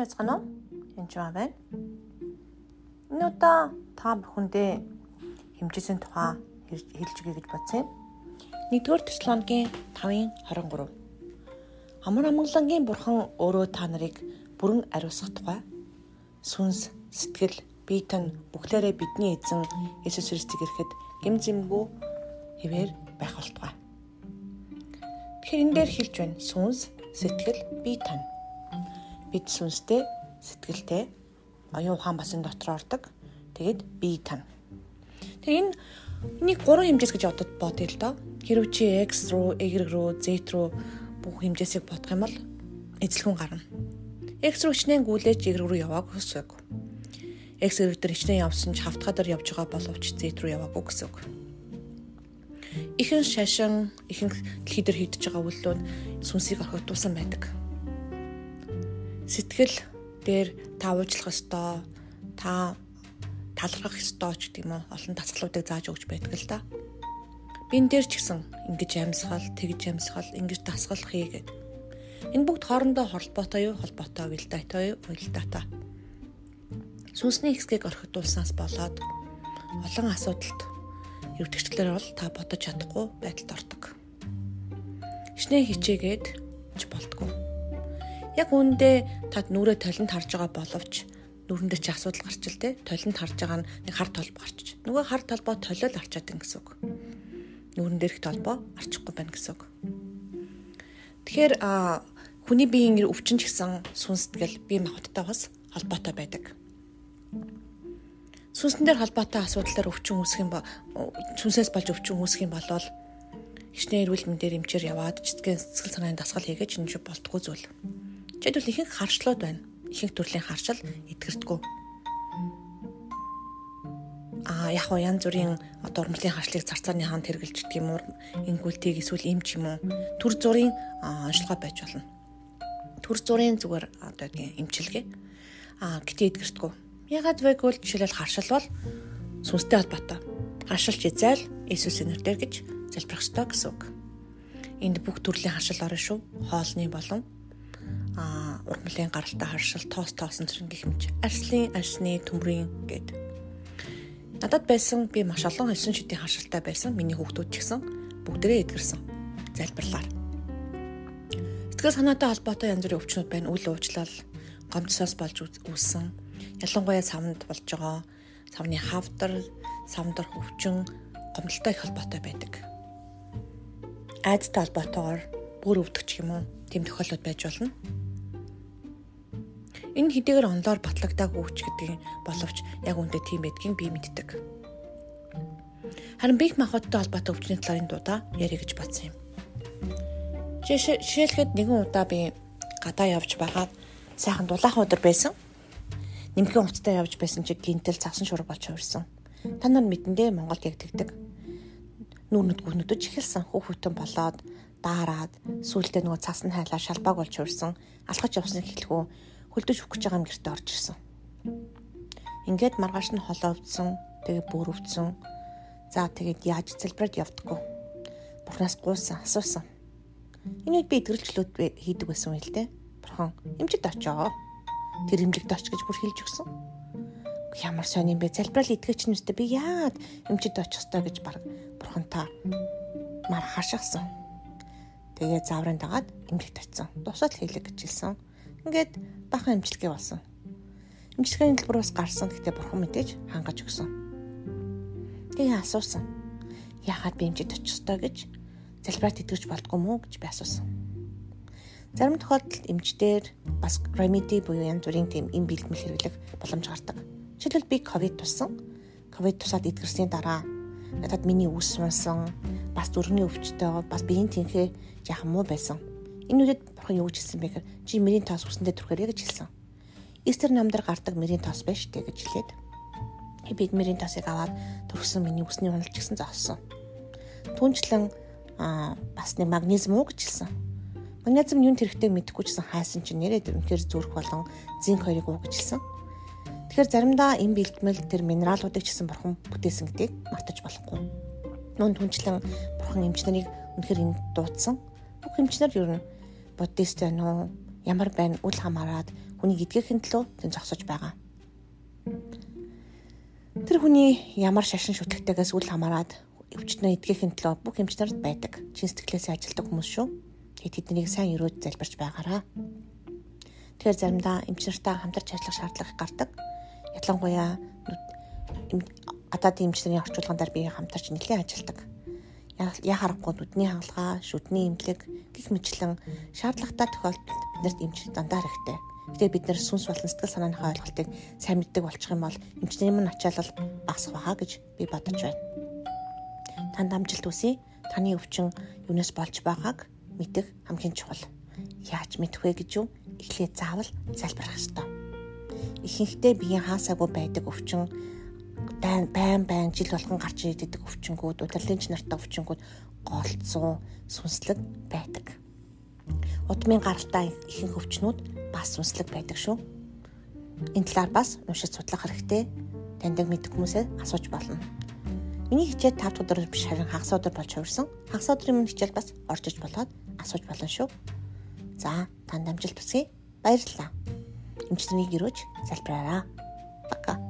байцгаана уу? Энд жаа байна. Удаа та бүхэндээ хэмжээсийн тухай хэлж өгье гэж бодсон юм. 1-р Тесалоникийн 5:23. Амар амгалангийн бурхан өөрөө та нарыг бүрэн ариусгах тухай сүнс, сэтгэл, бие тань бүхлээрээ бидний эзэн Иесус Христийг ирэхэд гэм зэмгүй хэвээр байх болтугай. Тэгэхээр энэ дээр хэлж байна. Сүнс, сэтгэл, бие тань бид сүнстэй сэтгэлтэй оюун ухаан бас энэ дотор ордог. Тэгээд бие тань. Тэгээ энэ энийг гурван хэмжээс гэж одод бодъё л доо. Хэрв чи X руу, Y руу, Z руу бүх хэмжээсийг бодох юм бол эзлэгүн гарна. X руу хичнээн гүйлээж Y руу явааг хүсвэг. X зэрэг дээр хичнээн явсан ч хавтгаа дээр явж байгаа боловч Z руу яваагүй гэсэн үг. Ихэн шашин, ихэн дэлхий дээр хийдэж байгаа үйлдэлүүд сүнсийг орхигдуулсан байдаг сэтгэл дээр та уучлах ёстой, та талархах ёстой ч гэдэм үү олон тасгалуудыг зааж өгч байдаг л да. Бин дээр ч гэсэн ингэж амьсгал, тэгж амьсгал, ингэж дасгал хий гэд. Энэ бүгд хоорондоо холбоотой юу? Холбоотой уялдаатай юу? Уялдаатай. Сүнсний хэсгийг орхидуулснаас болоод олон асуудалд өвдөгчлэр бол та бодож чадахгүй байдалд ордог. Хичнээн хичээгээд ч болтгоо яг үүндээ тад нүрээ толинд харж байгаа боловч нүрэндээ чи асуудал гарч ил те толинд харж байгаа нь нэг хар толбо гарчиж. Нөгөө хар толбоо толиол арчаад ин гэсэн үг. Нүрэн дээрх толбоо арчихгүй байна гэсэн үг. Тэгэхээр хүний биеийн өвчин ч гэсэн сүнстгэл бие махбодтой бас холбоотой байдаг. Сүнсэн дээр холбоотой асуудлаар өвчин үүсэх юм сүнсээс болж өвчин үүсэх юм болвол хичнээн эрүүл мэндээр эмчээр яваад цэцгэн сэтгэл санааны дасгал хийгээд чинь болтгоо зүйл. Жишээлбэл ихэнх харшлууд байна. Ихэнх төрлийн харшил эдгэрдэггүй. А яг хоо янз бүрийн одоо урмлын харшлыг царцааны хаанд хэрэгжилдэг юм уу? Ингүүлтийг эсвэл им ч юм уу? Төр зургийн онцлогоо байж болно. Төр зургийн зүгээр одоо тийм эмчилгээ. А гэтээ эдгэрдэггүй. Ягаад вэ гэвэл жишээлбэл харшил бол сүнстэй холбоотой. Харшилч изайл Иесусийн нэрээр гэж залбирх ёстой гэсэн үг. Энд бүх төрлийн харшил орно шүү. Хоолны болон а ургамлын гаралтай харшил тоос тоосон зэрэг гэх мэт арслын арсны төмрийн гэд. Надад байсан би маш олон хэлсэн шидийн харшилтай байсан. Миний хүүхдүүд ч гэсэн бүгдээрээ эдгэрсэн. Залбирлаар. Сэтгэл санаатай холбоотой янз бүрийн өвчнүүд байна. Үл уучлал гомцсоос болж үүссэн ялангуяа савнд болж байгаа. Савны хавдар савндарх өвчин гомдолтой их холбоотой байдаг. Айдтай холбоотойгоор бүр өвдөгч юм уу тийм тохиолдол байж болно Энэ хэдийгээр онлоор батлагдаагүй хүч гэдгийг боловч яг үүндээ тийм байдгийг би мэддэг. Харин бих махбодтой холбоотой өвчний талаар энэ дуудаа ярих гэж бодсон юм. Жишээлхэд нэгэн удаа би гадаа явж байгаад сайхан дулаахан өдөр байсан. Нимхэн утастай явж байсан чи гинтэл цавсан шураг болж хувирсан. Та нар мэдэндээ Монголд яг тэгдэг. Нүүрнэд гүнөдөж эхэлсэн хүүхдэн болоод даарад сүултээ нөгөө цасны хайлаа шалбааг болж хувирсан. Алхаж явсныг хэлэхүү хөлдөж өгөх гэж байгаа юм гэрте орж ирсэн. Ингээд маргааш нь холоовдсон, тэгээ бүр өвдсөн. За тэгээд яаж цэлбраад явдггүй. Бурхнаас гуйсан, асуусан. Энэ үед би эдгэрчлүүд хийдэг байсан юм л дээ. Бурхан эмчд очоо. Тэр эмчд оч гэж бүр хэлж өгсөн. Ямар сони юм бэ? Залбирал итгэж нүстэй би яагаад эмчд очих ёстой гэж баг бурхан та мар хашаасан. Тэгээ зааврын дагаад эмчд очсон. Дусаал хийлэг гэж хэлсэн Ингээд бахан имчилгээ болсон. Имчилгээний төлбөрөөс гарсан гэхдээ бурхан мэдээж хангаж өгсөн. Тэгээ асуусан. Яагаад би имчид очих ёстой гэж залбираад итгэж болдгоо мүү гэж би асуусан. Зарим тохиолдолд эмчдэр бас remedy буюу янз бүрийн тийм эм бэлтгэл хэрэглэх боломж гардаг. Жишээлбэл би ковид тусан. Ковид тусаад эдгэрсний дараа надад миний үс сунсан, бас зүрхний өвчтэй, бас биеийн тэнхээ яхан муу байсан. Энэ үедээ бурхан юу гэж хэлсэн бэ гэхээр чи мэрийн тоос үсэндээ түрхээрэй гэж хэлсэн. Эстер намдар гардаг мэрийн тоос байж тээ гэж хэлээд бид мэрийн тоосыг аваад түрхсэн миний үсний уналж гисэн зогссон. Түүнчлэн бас нэг магнезиум уу гэж хэлсэн. Магнезиум юунд хэрэгтэй мэдэхгүй чсэн хайсан чинь нэрээ үнэхээр зүрх болон зинк хоёрыг уу гэж хэлсэн. Тэгэхээр заримдаа энэ бэлтгэл тэр минералуудыг ч гэсэн бурхан бүтээсэн гэдгийг мартаж болохгүй. Нүүн түнчлэн бурхан эмч нарыг үнэхээр энд дуудсан. Бүх эмч нар ер нь буддист байна уу? Ямар байна? Үл хамааран хүнийг эдгэхийн төлөө тэн зогсож байгаа. Тэр хүний ямар шашин шүтгэхтэйгээс үл хамааран өвчтнөө эдгэхийн төлөө бүх эмчнэрд байдаг. Чин сэтгэлээсээ ажилдаг хүмүүс шүү. Тэгээд тэднийг сайн өрөөд залбирч байгаараа. Тэгэхээр заримдаа эмч нартай хамтарч ажиллах шаардлага гардаг. Ялангуяа гадаадын эмчнэрийн орчуулган дээр би хамтарч нэлээд ажилдаг. Яа харахгүй нүдний хагалгаа, шүдний эмнэлэг гих мэтлэн шаардлагатай тохиолдолд биднэрт эмч дандаа хэрэгтэй. Гэтэ бид нэр сүнс болон сэтгэл санааныхаа ойлголтыг сайн мэддэг болчих юм бол эмчнэрийн мөн ачаалал багасах баха гэж би бодож байна танд амжилт хүсье. Таны өвчин юунаас болж байгааг мэдэх хамгийн чухал. Яаж мэдэх вэ гэж юу? Эхлээд заавал залбирах ёстой. Ихэнхдээ биеийн хаасаагүй байдаг өвчин байн байн байн жил болгон гарч ирдэг өвчнгүүд, удирдлагын нартай өвчнгүүд голцсон сүнслэг байдаг. Удмын гаралтай ихэнх өвчнүүд бас сүнслэг байдаг шүү. Энэ талаар бас уншиж судлах хэрэгтэй. Таньдаг мэдэх хүмүүсээ асууж болно. Миний хичээл 5 дахь өдөр биш харин хагас өдөр болж хувирсан. Хагас өдрийн өмнө хичээл бас орж иж болоод асууж болно шүү. За, танд амжилт хүсье. Баярлалаа. Эмчтнийг өрөөж залбираарай. Пока.